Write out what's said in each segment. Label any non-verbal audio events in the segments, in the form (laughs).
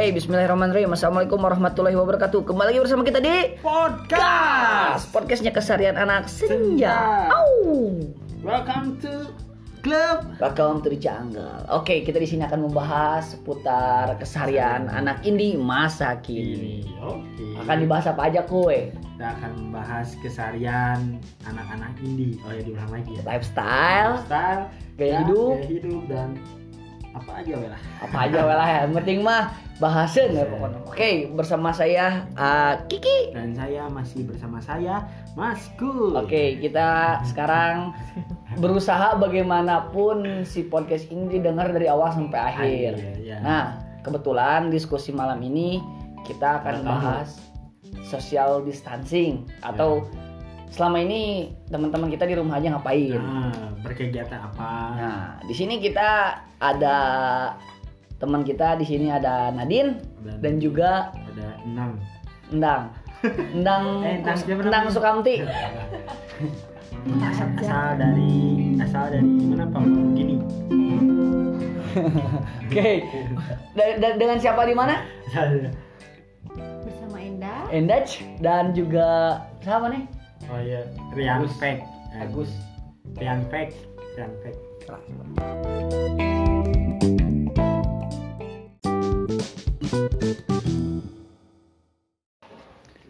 Oke, Bismillahirrahmanirrahim. Assalamualaikum warahmatullahi wabarakatuh. Kembali lagi bersama kita di Podcast. podcastnya kesarian anak senja. Au. Welcome to Club. Welcome to the jungle. Oke, kita di sini akan membahas seputar keseharian anak indie masa kini. Oke. Akan dibahas apa aja, kue? Kita akan membahas keseharian anak-anak indie. Oh ya diulang lagi ya. Lifestyle, Style, Gaya ya, hidup. gaya hidup dan apa aja weh lah. apa aja lah ya. Yang penting mah bahasan ya pokoknya. Oke, bersama saya uh, Kiki. Dan saya masih bersama saya Mas Kul. Oke, kita sekarang berusaha bagaimanapun si podcast ini didengar dari awal sampai akhir. Akhir, ya. Nah, kebetulan diskusi malam ini kita akan bahas social distancing atau selama ini teman-teman kita di rumah aja ngapain. Nah, berkegiatan apa? Nah, di sini kita ada teman kita di sini ada Nadine Dan- dan juga Ada enam. Endang. (laughs) Endang Eh, Endang Endang? Sukamti. (laughs) asal, asal dari asal dari mana Pak? Gini. (laughs) Oke. Da- da- dengan siapa di mana? Bersama Enda Endach dan juga siapa nih? Oh iya, Rian Agus. Fek. Agus. Rian Fek. Rian Fek.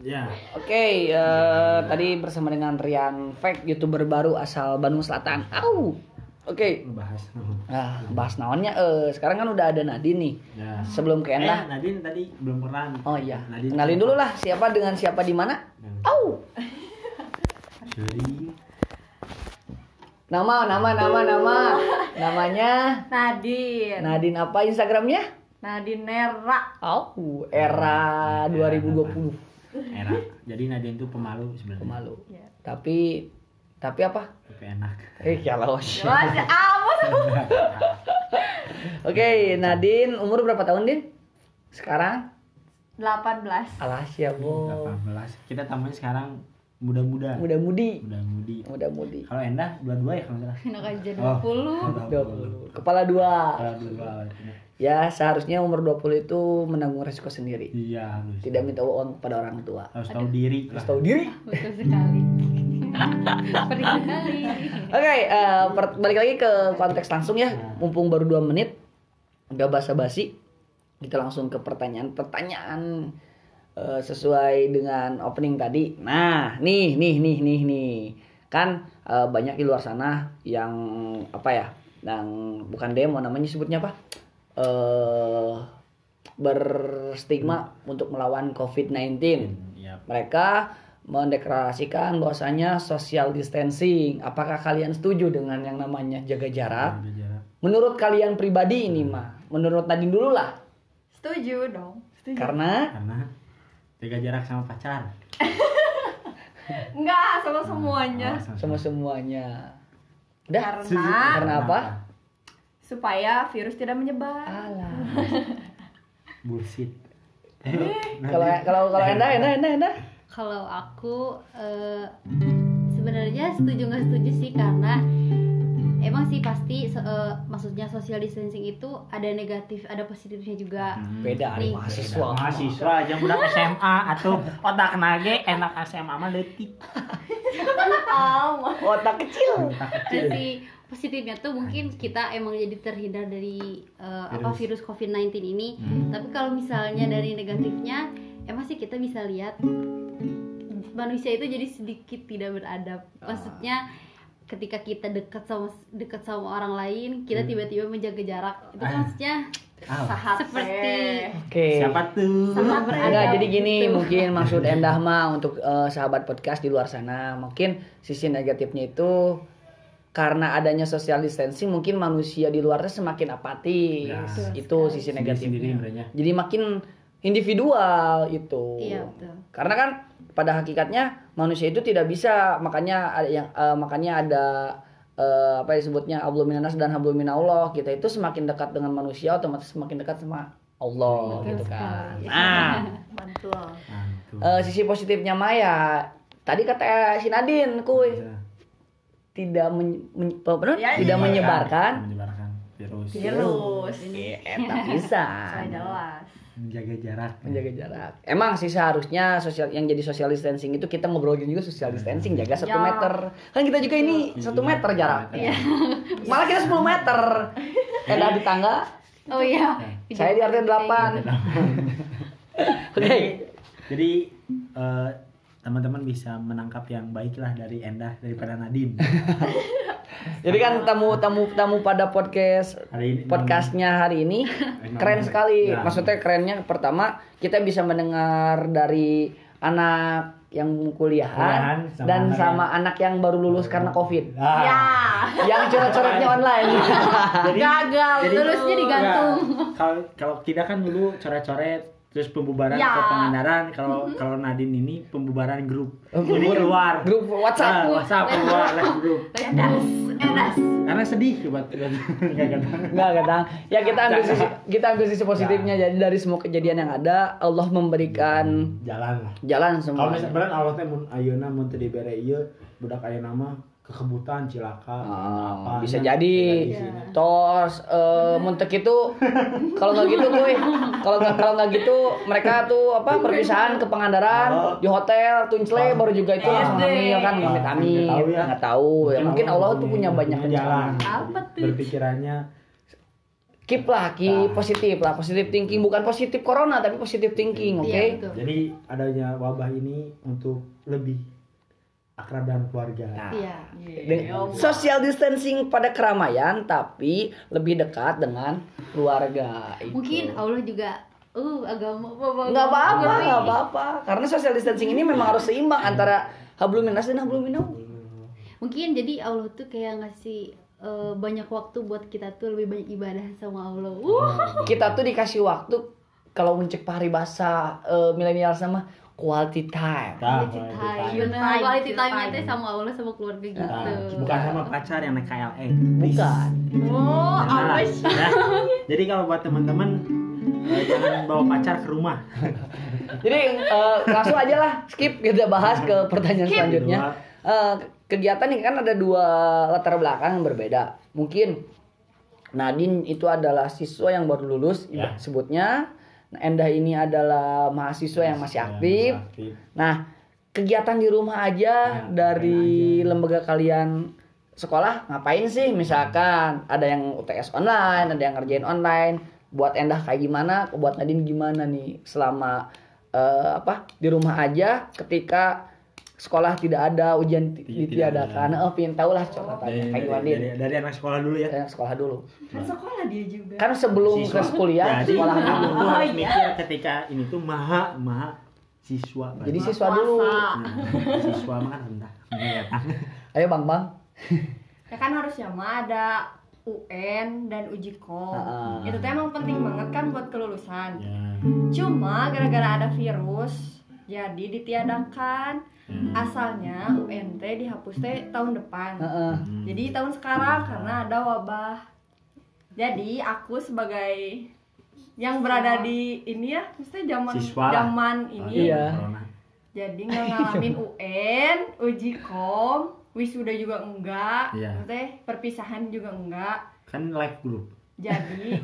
Ya, Oke, eh, tadi bersama dengan Rian Fake, youtuber baru asal Bandung Selatan. Au. Oke. ngebahas. Nah, bahas naonnya eh sekarang kan udah ada Nadine nih. Ya. Sebelum ke Eh, Enda. Nadine tadi belum pernah. Oh iya. Nadine. Kenalin dulu lah siapa dengan siapa di mana? Au. Sorry. Nama, nama, nama, nama. (laughs) Namanya Nadine Nadine apa Instagramnya? Nadine Nera Au, era 2020. Era. Jadi Nadine tuh pemalu sebenarnya. Pemalu. Ya. Tapi tapi apa? Tapi enak. Eh, kalau Mas amat (laughs) Oke, Nadine umur berapa tahun, Din? Sekarang? 18 Alah, siap, Bu. 18. Kita tamunya sekarang muda-muda. Muda-mudi. Muda-mudi. Muda-mudi. Kalau Endah dua-dua ya kalau nggak salah. Enak aja Oh, 20 20. Kepala dua. Kalau dua. Ya, seharusnya umur 20 itu menanggung resiko sendiri. Iya, harus. Tidak minta uang kepada orang tua. harus tahu diri. Harus tahu diri. Betul sekali (laughs) Perih sekali Oke, eh, balik lagi ke konteks langsung ya. Mumpung baru 2 menit, udah basa-basi. Kita langsung ke pertanyaan-pertanyaan eh, sesuai dengan opening tadi. Nah, nih, nih, nih, nih, nih. Kan eh, banyak di luar sana yang apa ya? Yang bukan demo namanya sebutnya apa? Eh berstigma untuk melawan COVID-19 Iya. mereka mendeklarasikan bahwasanya social distancing. Apakah kalian setuju dengan yang namanya jaga jarak? Ada jarak. Menurut kalian pribadi ini mah, menurut Nadine dulu lah. Setuju dong Setuju Karena Karena jaga jarak sama pacar. (laughs) Enggak sama semuanya Oh, semua semuanya. Udah. Karena Karena apa? Supaya virus tidak menyebar Alah. (laughs) Bullshit. Kalau kalau kalau Enda, Enda, Enda, Enda. Kalau aku eh, sebenarnya setuju nggak setuju sih karena emang sih pasti se- eh, maksudnya social distancing itu ada negatif ada positifnya juga. Beda hari Nih. mahasiswa. mahasiswa aja budak (laughs) SMA atau otak nage enak SMA mah leutik. Otak kecil. Otak Dan kecil. si positifnya tuh mungkin kita emang jadi terhindar dari eh, apa virus COVID-19 ini. Hmm. Tapi kalau misalnya dari negatifnya emang sih kita bisa lihat manusia itu jadi sedikit tidak beradab. Maksudnya ketika kita dekat sama dekat sama orang lain, kita tiba-tiba menjaga jarak. Itu kan maksudnya Sahat seperti Oke. Siapa tuh? Beradab. Enggak, jadi gini gitu. mungkin (laughs) maksud Endah mah untuk eh, sahabat podcast di luar sana, mungkin sisi negatifnya itu karena adanya social distancing mungkin manusia di luarnya semakin apatis. Ya, itu sisi negatifnya. Jadi makin individual itu. Iya, betul. Karena kan pada hakikatnya manusia itu tidak bisa makanya ada yang eh, makanya ada eh, apa disebutnya hablum minanas dan hablum minallah. Kita itu semakin dekat dengan manusia otomatis semakin dekat sama Allah Betul gitu kan. sekali. Nah, (laughs) Mantul Mantul. Eh, sisi positifnya Maya tadi kata si Nadine kuy Bisa tidak men- men- bener? Ya, tidak iya. menyebarkan menyebarkan virus. virus Eh, eta bisa saya jelas menjaga jarak menjaga jarak. Emang sih seharusnya sosial yang jadi social distancing itu kita ngobrolin juga social distancing jaga satu Ya. meter. Kan kita juga ini satu meter jarak. Iya. Malah kita 10 meter. Edah di tangga, oh iya saya di RT 8. (laughs) Oke. jadi eh, teman-teman bisa menangkap yang baik lah dari Endah daripada Nadine (laughs) Jadi kan tamu tamu tamu pada podcast hari ini podcastnya hari ini keren sekali. Ya. Maksudnya kerennya pertama kita bisa mendengar dari anak yang kuliahan Kuliahan sama dan anak sama anak yang baru lulus karena covid. Ah, Ya. yang coret-coretnya online. (laughs) jadi Gagal. jadi- lulusnya digantung kalau kalau kita kan dulu coret-coret terus pembubaran Ya. ke Pangandaran kalau kalau Nadine ini pembubaran grup jadi keluar Grup WhatsApp. Ah, WhatsApp keluar live grup (laughs) Edas. Edas. karena sedih buat (laughs) nggak kata Enggak, kadang. Ya kita ambil sisi kita ambil sisi positifnya. Jadi dari semua kejadian yang ada, Allah memberikan jalan lah jalan kalau semua. misalnya beneran Allah teh mun ayeuna mun teu dibere ieu budak ayeuna mah kekebutan cilaka Ah, apa bisa nya, jadi. di sini. Tos eh muntek itu kalau nggak gitu kuy kalau nggak kalau nggak gitu mereka tuh apa perpisahan ke Pangandaran di hotel Tuncle baru juga itu langsung hamil kan? Amit amit Nggak tahu ya. nggak tahu ya. Mungkin Allah tuh punya banyak jalan. Rencana Apa tuh? berpikirannya. Keep lah keep Ah. positif lah positif thinking. Bukan positif corona tapi positif thinking oke? Iya, betul. jadi adanya wabah ini untuk lebih akrab dan keluarga. Nah, iya. Deng- social distancing pada keramaian tapi lebih dekat dengan keluarga itu. mungkin Allah juga uh agama nggak apa-apa nggak apa-apa. Karena social distancing ini memang harus seimbang antara hablum minas dan hablum minallah. mungkin jadi Allah tuh kayak ngasih eh, banyak waktu buat kita tuh lebih banyak ibadah sama Allah. Uh kita tuh dikasih waktu kalau mencek paribasa uh, milenial sama quality time Nah, quality quality time time. bener Time, quality time. time itu sama Allah sama keluarga gitu Nah, bukan sama pacar yang naik KLE bukan Oh, Jangan lah. awas. Ya. jadi kalau buat teman-teman eh, jangan bawa pacar ke rumah (laughs) jadi uh, langsung aja lah skip kita bahas ke pertanyaan Skip. selanjutnya Eh, kegiatan ini kan ada dua latar belakang yang berbeda mungkin Nadine itu adalah siswa yang baru lulus Ya. sebutnya Nah, Endah ini adalah mahasiswa yang masih aktif Aktif. Nah, kegiatan di rumah aja Nah, dari aja. lembaga kalian sekolah ngapain sih? Misalkan ada yang UTS online, ada yang ngerjain online. Buat Endah kayak gimana? Buat Nadine gimana nih selama eh, apa di rumah aja ketika sekolah tidak ada ujian ditiadakan. Oh, pengen tahu lah catatannya dari, kayak gimana dari, Din? dari, dari anak sekolah dulu ya Dari sekolah dulu. Kan sekolah dia juga. Kan sebelum Siswa. ke kuliah, jadi sekolah kamu dulu. tuh Oh, harus iya. mikir ketika ini tuh maha maha siswa. Jadi siswa dulu. Nah, siswa mah kan rendah Iya. Ayo Bang Bang. Ya kan harusnya mah ada UN dan uji kom. Ah. Itu tuh emang penting banget kan buat kelulusan. ya Cuma gara-gara ada virus, jadi ditiadakan. Hmm. Asalnya UN teh dihapus teh tahun depan. Heeh. Hmm. Jadi tahun sekarang karena ada wabah. Jadi aku sebagai yang berada di ini ya, maksudnya zaman zaman ini. Iya. Corona. Jadi nggak (laughs) ngalamin UN, uji kom, wisuda juga enggak, Iya. maksudnya perpisahan juga enggak. kan live group Jadi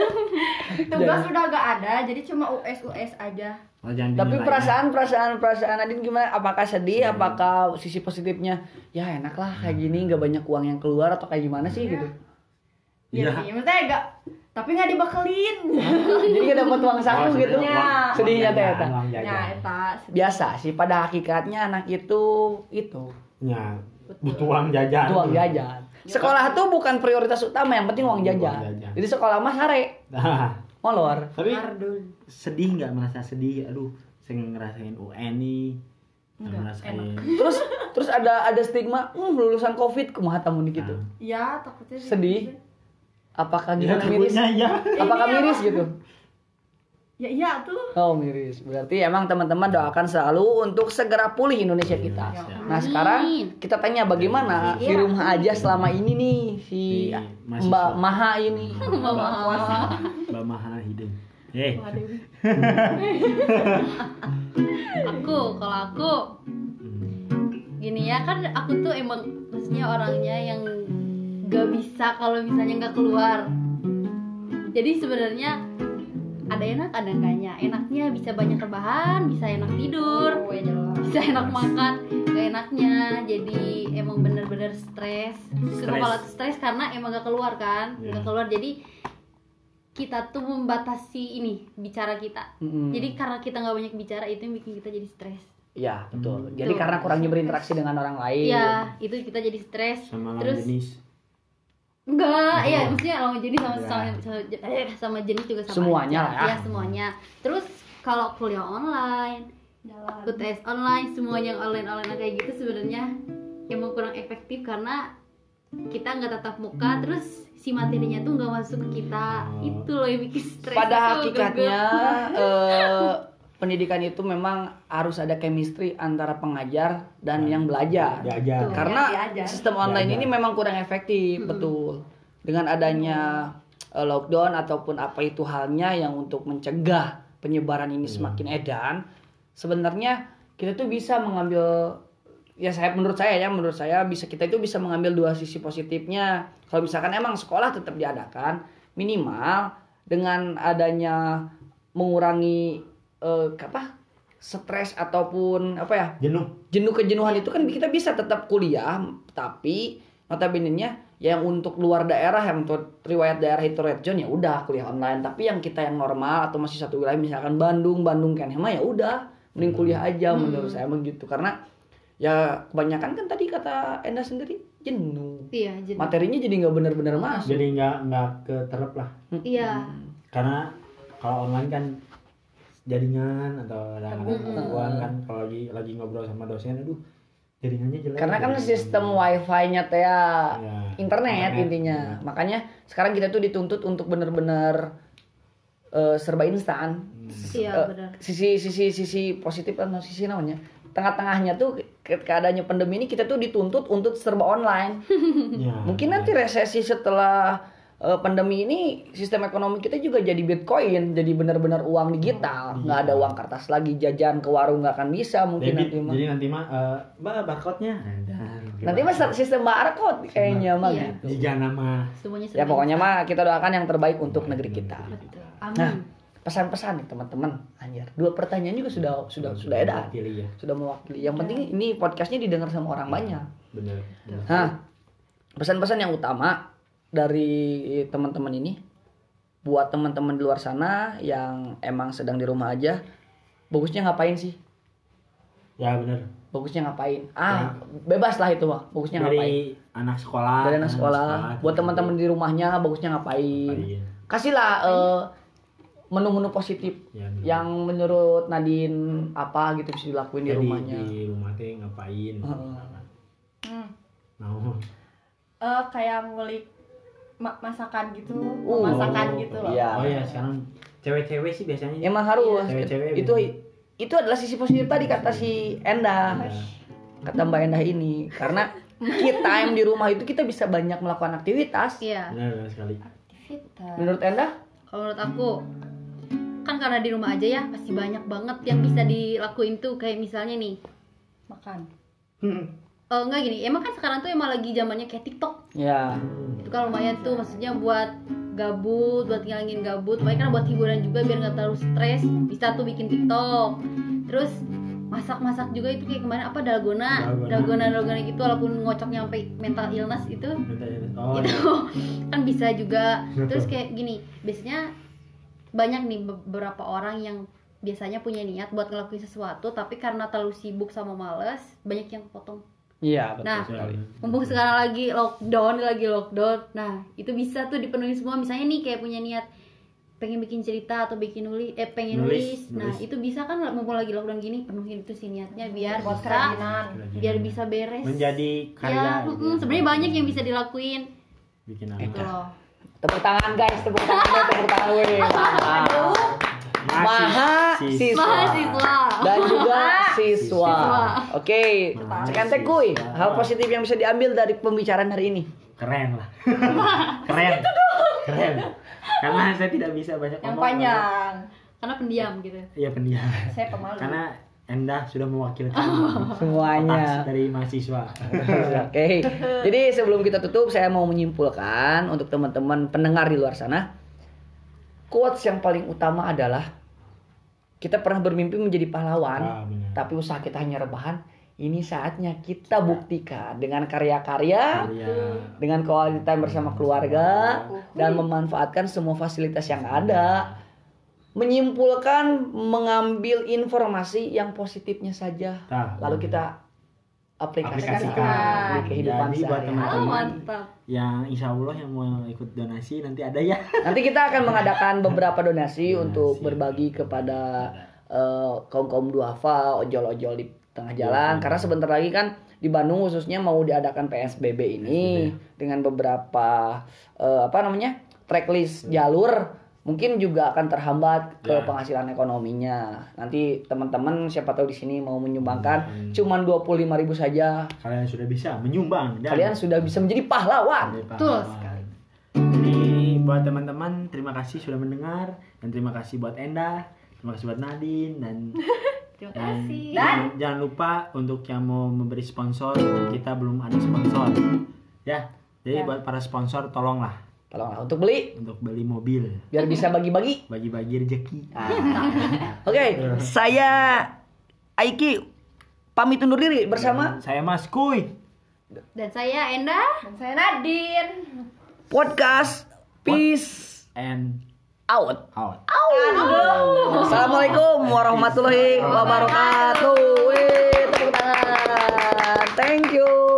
(laughs) tugas udah gak ada, jadi cuma US US aja. Oh, Tapi dinilai. perasaan perasaan perasaan Nadine gimana? Apakah sedih? Apakah sisi positifnya? Ya enak lah kayak gini nggak banyak uang yang keluar atau kayak gimana sih gitu? Iya Iya. sih, maksudnya gak, tapi nggak dibekelin. (laughs) Jadi gak dapat uang saku Oh, gitu? Ya. Sedihnya teh eta. Ya, eta. Biasa sih pada hakikatnya anak itu itu Ya, butuh uang jajan. itu uang jajan. Sekolah tuh bukan prioritas utama, yang penting uang Uang jajan. jajan. Jadi sekolah mah sare, Nah, molor. tapi Ardul. sedih nggak merasa sedih? Aduh, saya ngerasain UN nih. Enggak, ngerasain. (laughs) Terus terus ada ada stigma, hmm, lulusan covid kumaha tamu nih gitu. Ya, takutnya Sedih? Apakah Ya, gimana miris? takutnya ya. Apakah Ini miris gitu? Ya iya tuh. Oh miris. Berarti emang teman-teman doakan selalu untuk segera pulih Indonesia kita. Iya, siap. Nah sekarang kita tanya bagaimana di Iya. rumah aja selama ini nih si Si mahasiswa. Mbak Maha ini. Mbak Maha Hideng. Eh, Waduh. (laughs) aku kalau aku gini ya kan aku tuh emang maksudnya orangnya yang gak bisa kalau misalnya nggak keluar jadi sebenarnya ada enak ada enggaknya enaknya bisa banyak rebahan bisa enak tidur Oh, ya jelas. bisa enak makan gak enaknya jadi emang bener-bener stres kepala stres karena emang gak keluar kan Iya. gak keluar jadi kita tuh membatasi ini bicara kita Mm-mm. jadi karena kita nggak banyak bicara itu yang bikin kita jadi stres ya betul Hmm. jadi Betul. karena kurangnya berinteraksi dengan orang lain Iya, itu kita jadi stres. sama Terus jenis enggak, Oh. iya maksudnya lawan jenis sama, Iya. sama, sama, eh, sama jenis juga sama Semuanya aja. lah ya. Iya, semuanya. Terus kalau kuliah online, Jalan. UTS online, semuanya yang online-online kayak gitu sebenarnya emang kurang efektif karena kita nggak tatap muka terus si materinya tuh nggak masuk ke kita Oh. itu loh yang bikin stres pada hakikatnya. Pendidikan itu memang harus ada chemistry antara pengajar dan yang belajar diajar Tuh. karena diajar. sistem online Diajar. ini memang kurang efektif betul dengan adanya eh, lockdown ataupun apa itu halnya yang untuk mencegah penyebaran ini semakin edan sebenarnya kita tuh bisa mengambil ya saya menurut saya ya menurut saya bisa kita itu bisa mengambil dua sisi positifnya kalau misalkan emang sekolah tetap diadakan minimal dengan adanya mengurangi eh, apa stres ataupun apa ya? Jenuh. Jenuh kejenuhan itu kan kita bisa tetap kuliah tapi notabene-nya yang untuk luar daerah yang untuk riwayat daerah itu red zone ya udah kuliah online. Tapi yang kita yang normal atau masih satu wilayah misalkan Bandung Bandung kan mah ya udah mending kuliah aja menurut saya begitu karena ya kebanyakan kan tadi kata Enda sendiri jenuh. Iya jadi materinya jadi nggak benar-benar masuk. Jadi nggak nggak keterap lah. Iya. Karena kalau online kan jaringan atau ada ada gangguan kan kalau lagi lagi ngobrol sama dosen aduh jaringannya jelek karena kan Jaringannya sistem wifi-nya teh ya Ya, internet, intinya. ya. Makanya sekarang kita tuh dituntut untuk bener-bener eh, serba instan. iya Eh, benar sisi sisi sisi positif kan sisi namanya. Tengah-tengahnya tuh ke- keadaannya pandemi ini kita tuh dituntut untuk serba online. (laughs) Ya, Mungkin ya. nanti resesi setelah eh, pandemi ini sistem ekonomi kita juga jadi bitcoin, jadi benar-benar uang digital, nggak ada uang kertas lagi jajan ke warung nggak akan bisa mungkin Debit, nanti mah. jadi nanti mah eh, mbak barcode-nya ada Nanti mah sistem barcode kayaknya mah Iya. gitu. jika nama semuanya Ya pokoknya mah kita doakan yang terbaik untuk negeri kita. betul Nah, amin pesan-pesan nih teman-teman. Anjir, dua pertanyaan juga sudah sudah sudah pilih ya Sudah mewakili. Yang penting ini podcastnya didengar sama orang banyak. bener bener. Nah, pesan-pesan yang utama dari teman-teman ini buat teman-teman di luar sana yang emang sedang di rumah aja, bagusnya ngapain sih? ya bener Bagusnya ngapain? Ah, bebas lah itu mah. Bagusnya ngapain? dari anak sekolah Dari anak sekolah. Buat teman-teman di rumahnya, bagusnya ngapain? ngapain? kasihlah eh, menu-menu positif Ya, bener. yang menurut Nadine apa gitu bisa dilakuin di Jadi rumahnya. di rumah teh ngapain Heeh. Hmm. mau Eh, kayak ngulik ma- masakan gitu, Uh, masakan gitu loh. iya. oh ya sekarang cewek-cewek sih biasanya Emang harus. Cewek-cewek itu biasanya. itu adalah sisi positif tadi kata si Enda. Kata Mbak Enda ini karena kita time di rumah itu kita bisa banyak melakukan aktivitas. iya benar benar sekali Aktivitas. Menurut Enda? kalau menurut aku kan karena di rumah aja ya pasti banyak banget yang bisa dilakuin tuh kayak misalnya nih Makan. Oh enggak gini, emang kan sekarang tuh emang lagi zamannya kayak TikTok. Ya. Itu kan lumayan tuh maksudnya buat gabut, buat ngilangin gabut. Makanya kan buat hiburan juga biar nggak terlalu stres. Bisa tuh bikin TikTok. Terus masak-masak juga itu kayak kemarin apa dalgona, Dalgona. dalgona dalgona gitu walaupun ngocoknya sampai mental illness itu oh itu ya. (laughs) kan bisa juga terus (laughs) kayak gini biasanya banyak nih beberapa orang yang biasanya punya niat buat ngelakuin sesuatu tapi karena terlalu sibuk sama males banyak yang potong Iya, betul Nah, sekali. mumpung sekarang lagi lockdown lagi lockdown nah itu bisa tuh dipenuhi semua. Misalnya nih kayak punya niat pengen bikin cerita atau bikin nulis eh pengen Nulis, nulis, nah nulis. itu bisa kan mumpung lagi lockdown gini penuhin itu sih niatnya biar Buat bisa kerajinan. biar bisa beres. Menjadi karya ya gitu mm-mm, sebenarnya banyak yang bisa dilakuin. Bikin gitu apa loh. Tepuk tangan guys, tepuk tangan tepuk tangan Mahasiswa. mahasiswa dan juga siswa. Siswa. Oke, teh kuy. Hal positif yang bisa diambil dari pembicaraan hari ini. keren lah (laughs) keren keren karena saya tidak bisa banyak Yang ngomong panjang. karena pendiam gitu iya pendiam Saya pemalu. karena Enda sudah mewakilkan Semuanya. otak dari mahasiswa (laughs) Oke. Jadi sebelum kita tutup saya mau menyimpulkan untuk teman-teman pendengar di luar sana. Quotes yang paling utama adalah kita pernah bermimpi menjadi pahlawan, Ah, tapi usaha kita hanya rebahan. Ini saatnya kita buktikan dengan karya-karya, Karya. dengan quality time bersama keluarga, dan memanfaatkan semua fasilitas yang ada. Menyimpulkan, mengambil informasi yang positifnya saja, Nah, lalu kita aplikasikan aplikasikan di kehidupan Jadi buat sehari-hari. Oh, teman-teman mantap. yang insya Allah yang mau ikut donasi nanti ada ya. (laughs) Nanti kita akan mengadakan beberapa donasi Donasi. untuk berbagi kepada eh, kaum kaum duafa, ojol-ojol di tengah jalan. Karena sebentar lagi kan di Bandung khususnya mau diadakan PSBB ini dengan beberapa eh, apa namanya tracklist jalur. Mungkin juga akan terhambat ke Ya. penghasilan ekonominya. Nanti teman-teman siapa tahu di sini mau menyumbangkan Hmm. cuman 25.000 saja. Kalian sudah bisa menyumbang dan Kalian sudah bisa menjadi pahlawan. Betul sekali. Jadi buat teman-teman terima kasih sudah mendengar dan terima kasih buat Enda, terima kasih buat Nadine dan (laughs) Terima dan kasih. jangan, jangan lupa untuk yang mau memberi sponsor kita belum ada sponsor ya. Jadi buat para sponsor tolonglah Tolonglah untuk beli untuk beli mobil biar bisa bagi-bagi. bagi-bagi rezeki. (laughs) Oke, saya Aiki pamit undur diri bersama Saya Mas Kuy. Dan saya Enda. Dan saya Nadine. podcast Peace And Out. out. Assalamualaikum warahmatullahi wabarakatuh. Wih, tepuk tangan. Thank you.